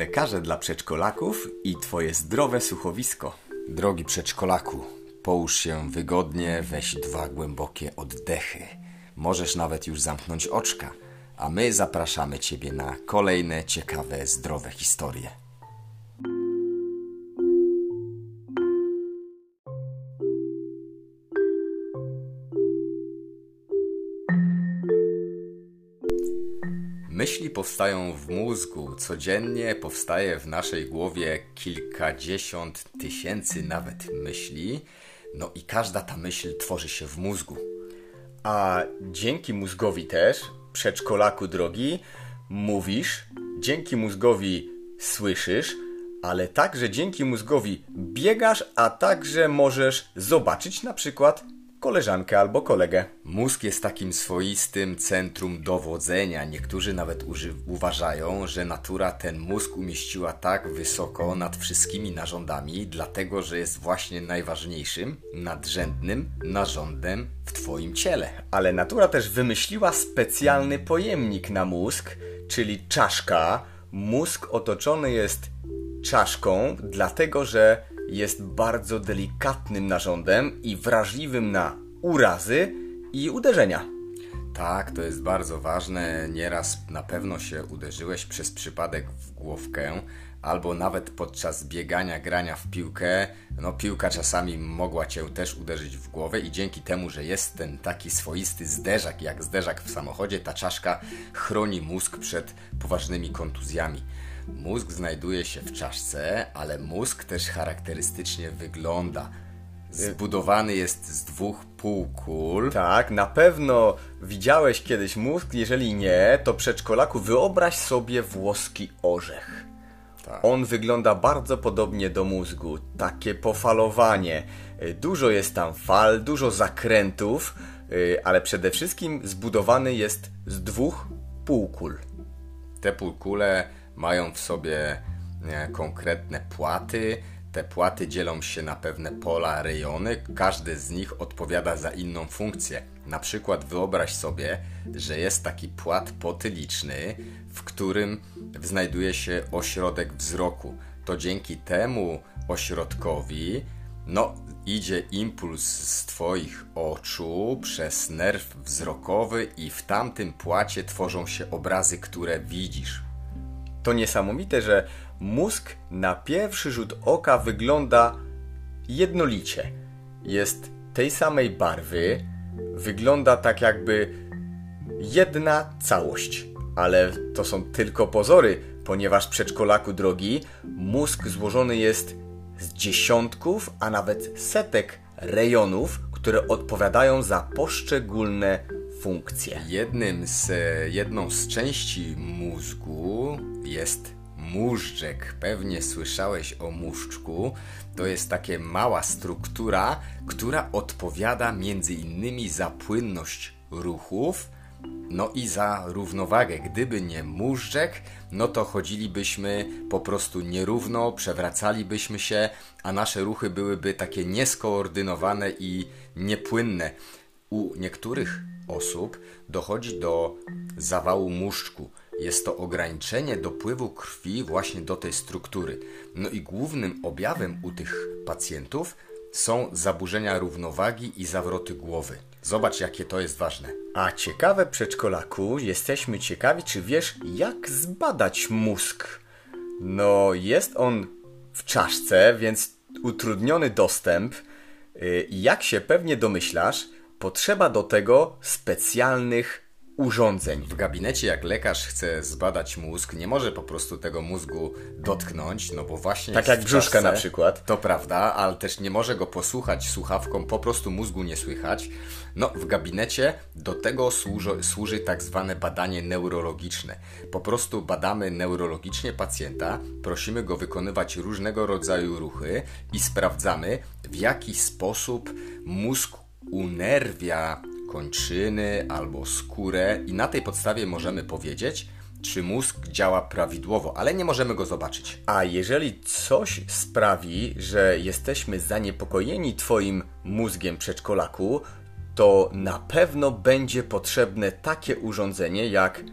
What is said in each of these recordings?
lekarze dla przedszkolaków i Twoje zdrowe słuchowisko. Drogi przedszkolaku, połóż się wygodnie, weź dwa głębokie oddechy. Możesz nawet już zamknąć oczka, a my zapraszamy Ciebie na kolejne ciekawe, zdrowe historie. Myśli powstają w mózgu. Codziennie powstaje w naszej głowie kilkadziesiąt tysięcy nawet myśli. No i każda ta myśl tworzy się w mózgu. A dzięki mózgowi też, przedszkolaku drogi, mówisz, dzięki mózgowi słyszysz, ale także dzięki mózgowi biegasz, a także możesz zobaczyć na przykład koleżankę albo kolegę. Mózg jest takim swoistym centrum dowodzenia. Niektórzy nawet uważają, że natura ten mózg umieściła tak wysoko nad wszystkimi narządami, dlatego że jest właśnie najważniejszym, nadrzędnym narządem w Twoim ciele. Ale natura też wymyśliła specjalny pojemnik na mózg, czyli czaszka. Mózg otoczony jest czaszką, dlatego że jest bardzo delikatnym narządem i wrażliwym na urazy i uderzenia. Tak, to jest bardzo ważne. Nieraz na pewno się uderzyłeś przez przypadek w głowkę, albo nawet podczas biegania, grania w piłkę. No, piłka czasami mogła cię też uderzyć w głowę, i dzięki temu, że jest ten taki swoisty zderzak, jak zderzak w samochodzie, ta czaszka chroni mózg przed poważnymi kontuzjami. Mózg znajduje się w czaszce, ale mózg też charakterystycznie wygląda. Zbudowany jest z dwóch półkul. Tak, na pewno widziałeś kiedyś mózg. Jeżeli nie, to przedszkolaku wyobraź sobie włoski orzech. Tak. On wygląda bardzo podobnie do mózgu. Takie pofalowanie. Dużo jest tam fal, dużo zakrętów, y, ale przede wszystkim zbudowany jest z dwóch półkul. Te półkule mają w sobie konkretne płaty. Te płaty dzielą się na pewne pola, rejony. Każdy z nich odpowiada za inną funkcję. Na przykład wyobraź sobie, że jest taki płat potyliczny, w którym znajduje się ośrodek wzroku. To dzięki temu ośrodkowi no, idzie impuls z Twoich oczu przez nerw wzrokowy i w tamtym płacie tworzą się obrazy, które widzisz. To niesamowite, że mózg na pierwszy rzut oka wygląda jednolicie. Jest tej samej barwy, wygląda tak jakby jedna całość. Ale to są tylko pozory, ponieważ przedszkolaku drogi, mózg złożony jest z dziesiątków, a nawet setek rejonów, które odpowiadają za poszczególne funkcje. Jednym z, jedną z części mózgu jest móżdżek. Pewnie słyszałeś o móżdżku. To jest taka mała struktura, która odpowiada między innymi za płynność ruchów, no i za równowagę. Gdyby nie móżdżek, no to chodzilibyśmy po prostu nierówno, przewracalibyśmy się, a nasze ruchy byłyby takie nieskoordynowane i niepłynne. U niektórych osób dochodzi do zawału muszczku. Jest to ograniczenie dopływu krwi właśnie do tej struktury. No i głównym objawem u tych pacjentów są zaburzenia równowagi i zawroty głowy. Zobacz, jakie to jest ważne. A ciekawe przedszkolaku, jesteśmy ciekawi, czy wiesz, jak zbadać mózg. No, jest on w czaszce, więc utrudniony dostęp. Y, jak się pewnie domyślasz, potrzeba do tego specjalnych urządzeń. W gabinecie, jak lekarz chce zbadać mózg, nie może po prostu tego mózgu dotknąć, no bo właśnie. Tak jak brzuszka czasce, na przykład. To prawda, ale też nie może go posłuchać słuchawką, po prostu mózgu nie słychać. No, w gabinecie do tego służy, służy tak zwane badanie neurologiczne. Po prostu badamy neurologicznie pacjenta, prosimy go wykonywać różnego rodzaju ruchy i sprawdzamy, w jaki sposób mózg unerwia kończyny albo skórę i na tej podstawie możemy powiedzieć, czy mózg działa prawidłowo, ale nie możemy go zobaczyć. A jeżeli coś sprawi, że jesteśmy zaniepokojeni Twoim mózgiem przedszkolaku, to na pewno będzie potrzebne takie urządzenie jak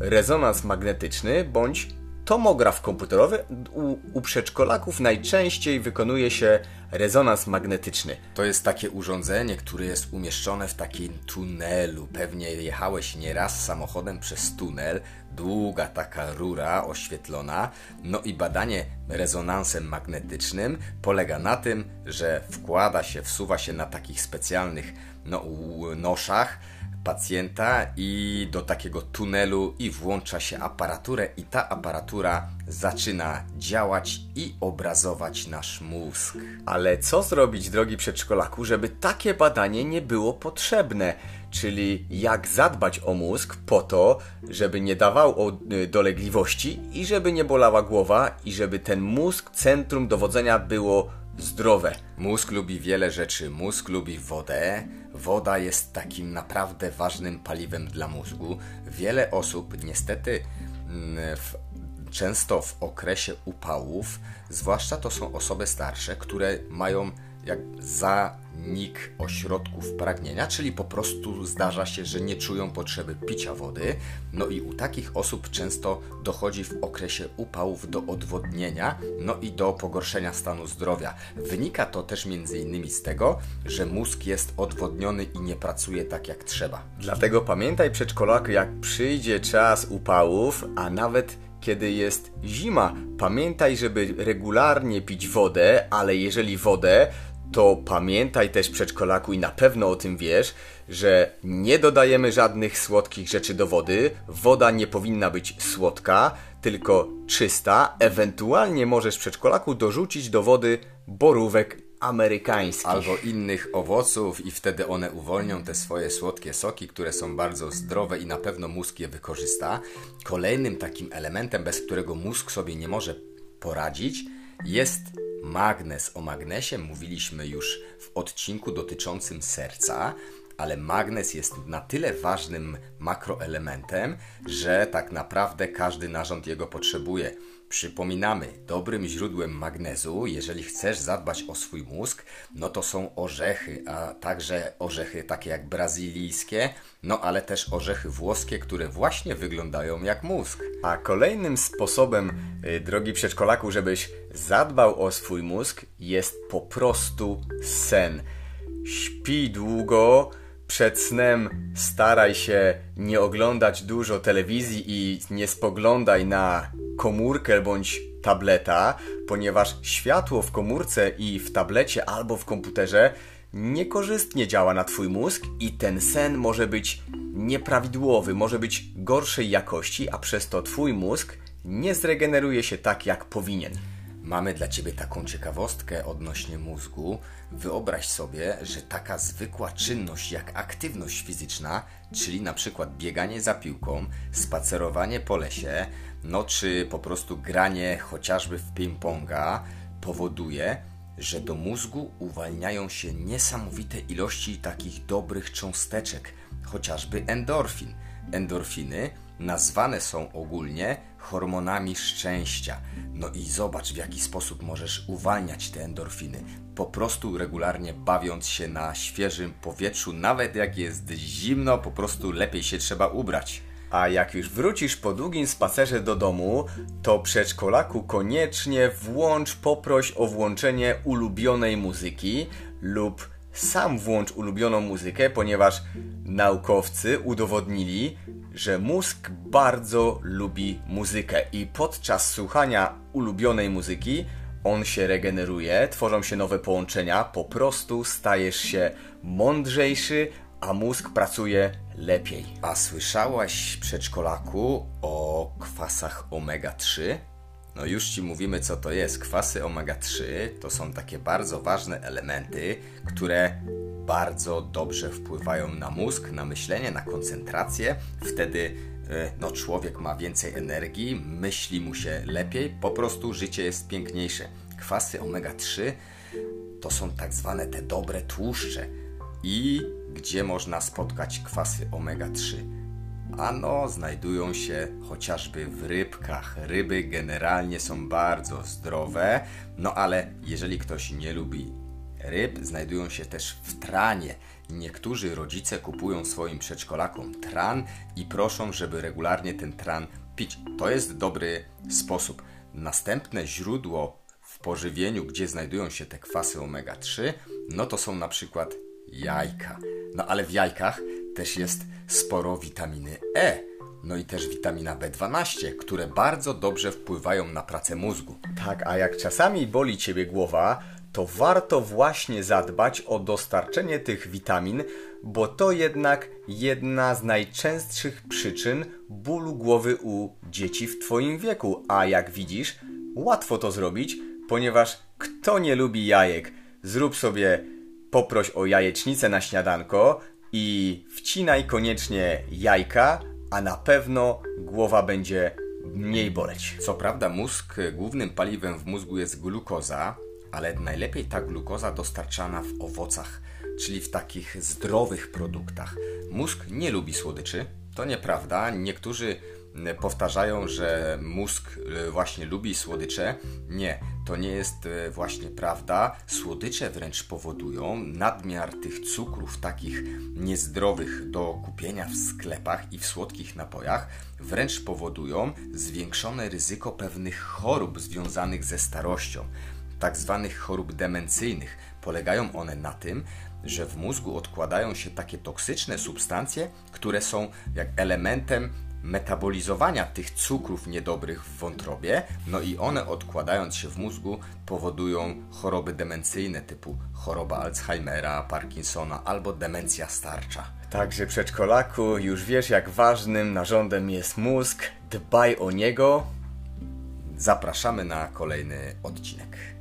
rezonans magnetyczny bądź tomograf komputerowy. U, u przedszkolaków najczęściej wykonuje się rezonans magnetyczny. To jest takie urządzenie, które jest umieszczone w takim tunelu. Pewnie jechałeś nieraz samochodem przez tunel, długa taka rura oświetlona. No i badanie rezonansem magnetycznym polega na tym, że wkłada się, wsuwa się na takich specjalnych no, noszach pacjenta i do takiego tunelu i włącza się aparaturę i ta aparatura zaczyna działać i obrazować nasz mózg. Ale co zrobić, drogi przedszkolaku, żeby takie badanie nie było potrzebne? Czyli jak zadbać o mózg po to, żeby nie dawał y, dolegliwości i żeby nie bolała głowa i żeby ten mózg, centrum dowodzenia było zdrowe. Mózg lubi wiele rzeczy. Mózg lubi wodę. Woda jest takim naprawdę ważnym paliwem dla mózgu. Wiele osób niestety mm, w, często w okresie upałów, zwłaszcza to są osoby starsze, które mają jak zanik ośrodków pragnienia, czyli po prostu zdarza się, że nie czują potrzeby picia wody. No i u takich osób często dochodzi w okresie upałów do odwodnienia, no i do pogorszenia stanu zdrowia. Wynika to też innymi z tego, że mózg jest odwodniony i nie pracuje tak jak trzeba. Dlatego pamiętaj przedszkolak, jak przyjdzie czas upałów, a nawet kiedy jest zima, pamiętaj, żeby regularnie pić wodę, ale jeżeli wodę, to pamiętaj też przedszkolaku i na pewno o tym wiesz, że nie dodajemy żadnych słodkich rzeczy do wody. Woda nie powinna być słodka, tylko czysta. Ewentualnie możesz przedszkolaku dorzucić do wody borówek amerykańskich. Albo innych owoców i wtedy one uwolnią te swoje słodkie soki, które są bardzo zdrowe i na pewno mózg je wykorzysta. Kolejnym takim elementem, bez którego mózg sobie nie może poradzić, jest Magnez. O magnesie mówiliśmy już w odcinku dotyczącym serca, ale magnez jest na tyle ważnym makroelementem, że tak naprawdę każdy narząd jego potrzebuje. Przypominamy, dobrym źródłem magnezu, jeżeli chcesz zadbać o swój mózg, no to są orzechy, a także orzechy takie jak brazylijskie, no ale też orzechy włoskie, które właśnie wyglądają jak mózg. A kolejnym sposobem, yy, drogi przedszkolaku, żebyś zadbał o swój mózg, jest po prostu sen. Śpi długo, przed snem staraj się nie oglądać dużo telewizji i nie spoglądaj na komórkę bądź tableta, ponieważ światło w komórce i w tablecie albo w komputerze niekorzystnie działa na Twój mózg i ten sen może być nieprawidłowy, może być gorszej jakości, a przez to Twój mózg nie zregeneruje się tak, jak powinien. Mamy dla Ciebie taką ciekawostkę odnośnie mózgu. Wyobraź sobie, że taka zwykła czynność jak aktywność fizyczna, czyli na przykład bieganie za piłką, spacerowanie po lesie, no czy po prostu granie chociażby w ping-ponga, powoduje, że do mózgu uwalniają się niesamowite ilości takich dobrych cząsteczek, chociażby endorfin. Endorfiny nazwane są ogólnie hormonami szczęścia. No i zobacz, w jaki sposób możesz uwalniać te endorfiny. Po prostu regularnie bawiąc się na świeżym powietrzu, nawet jak jest zimno, po prostu lepiej się trzeba ubrać. A jak już wrócisz po długim spacerze do domu, to przedszkolaku koniecznie włącz, poproś o włączenie ulubionej muzyki lub sam włącz ulubioną muzykę, ponieważ naukowcy udowodnili, że mózg bardzo lubi muzykę i podczas słuchania ulubionej muzyki on się regeneruje, tworzą się nowe połączenia, po prostu stajesz się mądrzejszy, a mózg pracuje lepiej. A słyszałaś, przedszkolaku, o kwasach omega-3? No już Ci mówimy, co to jest. Kwasy omega-3 to są takie bardzo ważne elementy, które bardzo dobrze wpływają na mózg, na myślenie, na koncentrację. Wtedy e, no, człowiek ma więcej energii, myśli mu się lepiej, po prostu życie jest piękniejsze. Kwasy omega-3 to są tak zwane te dobre tłuszcze. I gdzie można spotkać kwasy omega-3? Ano, znajdują się chociażby w rybkach. Ryby generalnie są bardzo zdrowe, no ale jeżeli ktoś nie lubi ryb, znajdują się też w tranie. niektórzy rodzice kupują swoim przedszkolakom tran i proszą, żeby regularnie ten tran pić. To jest dobry sposób. Następne źródło w pożywieniu, gdzie znajdują się te kwasy omega-3, no to są na przykład jajka. No ale w jajkach też jest sporo witaminy E. No i też witamina B12, które bardzo dobrze wpływają na pracę mózgu. Tak, a jak czasami boli ciebie głowa, to warto właśnie zadbać o dostarczenie tych witamin, bo to jednak jedna z najczęstszych przyczyn bólu głowy u dzieci w Twoim wieku. A jak widzisz, łatwo to zrobić, ponieważ kto nie lubi jajek? Zrób sobie, poproś o jajecznicę na śniadanko i wcinaj koniecznie jajka, a na pewno głowa będzie mniej boleć. Co prawda mózg, głównym paliwem w mózgu jest glukoza, ale najlepiej ta glukoza dostarczana w owocach, czyli w takich zdrowych produktach. Mózg nie lubi słodyczy, to nieprawda. Niektórzy powtarzają, że mózg e, właśnie lubi słodycze. Nie, to nie jest e, właśnie prawda. Słodycze wręcz powodują nadmiar tych cukrów, takich niezdrowych do kupienia w sklepach i w słodkich napojach, wręcz powodują zwiększone ryzyko pewnych chorób związanych ze starością tak zwanych chorób demencyjnych. Polegają one na tym, że w mózgu odkładają się takie toksyczne substancje, które są jak elementem metabolizowania tych cukrów niedobrych w wątrobie, no i one odkładając się w mózgu powodują choroby demencyjne typu choroba Alzheimera, Parkinsona albo demencja starcza. Także przedszkolaku, już wiesz jak ważnym narządem jest mózg, dbaj o niego. Zapraszamy na kolejny odcinek.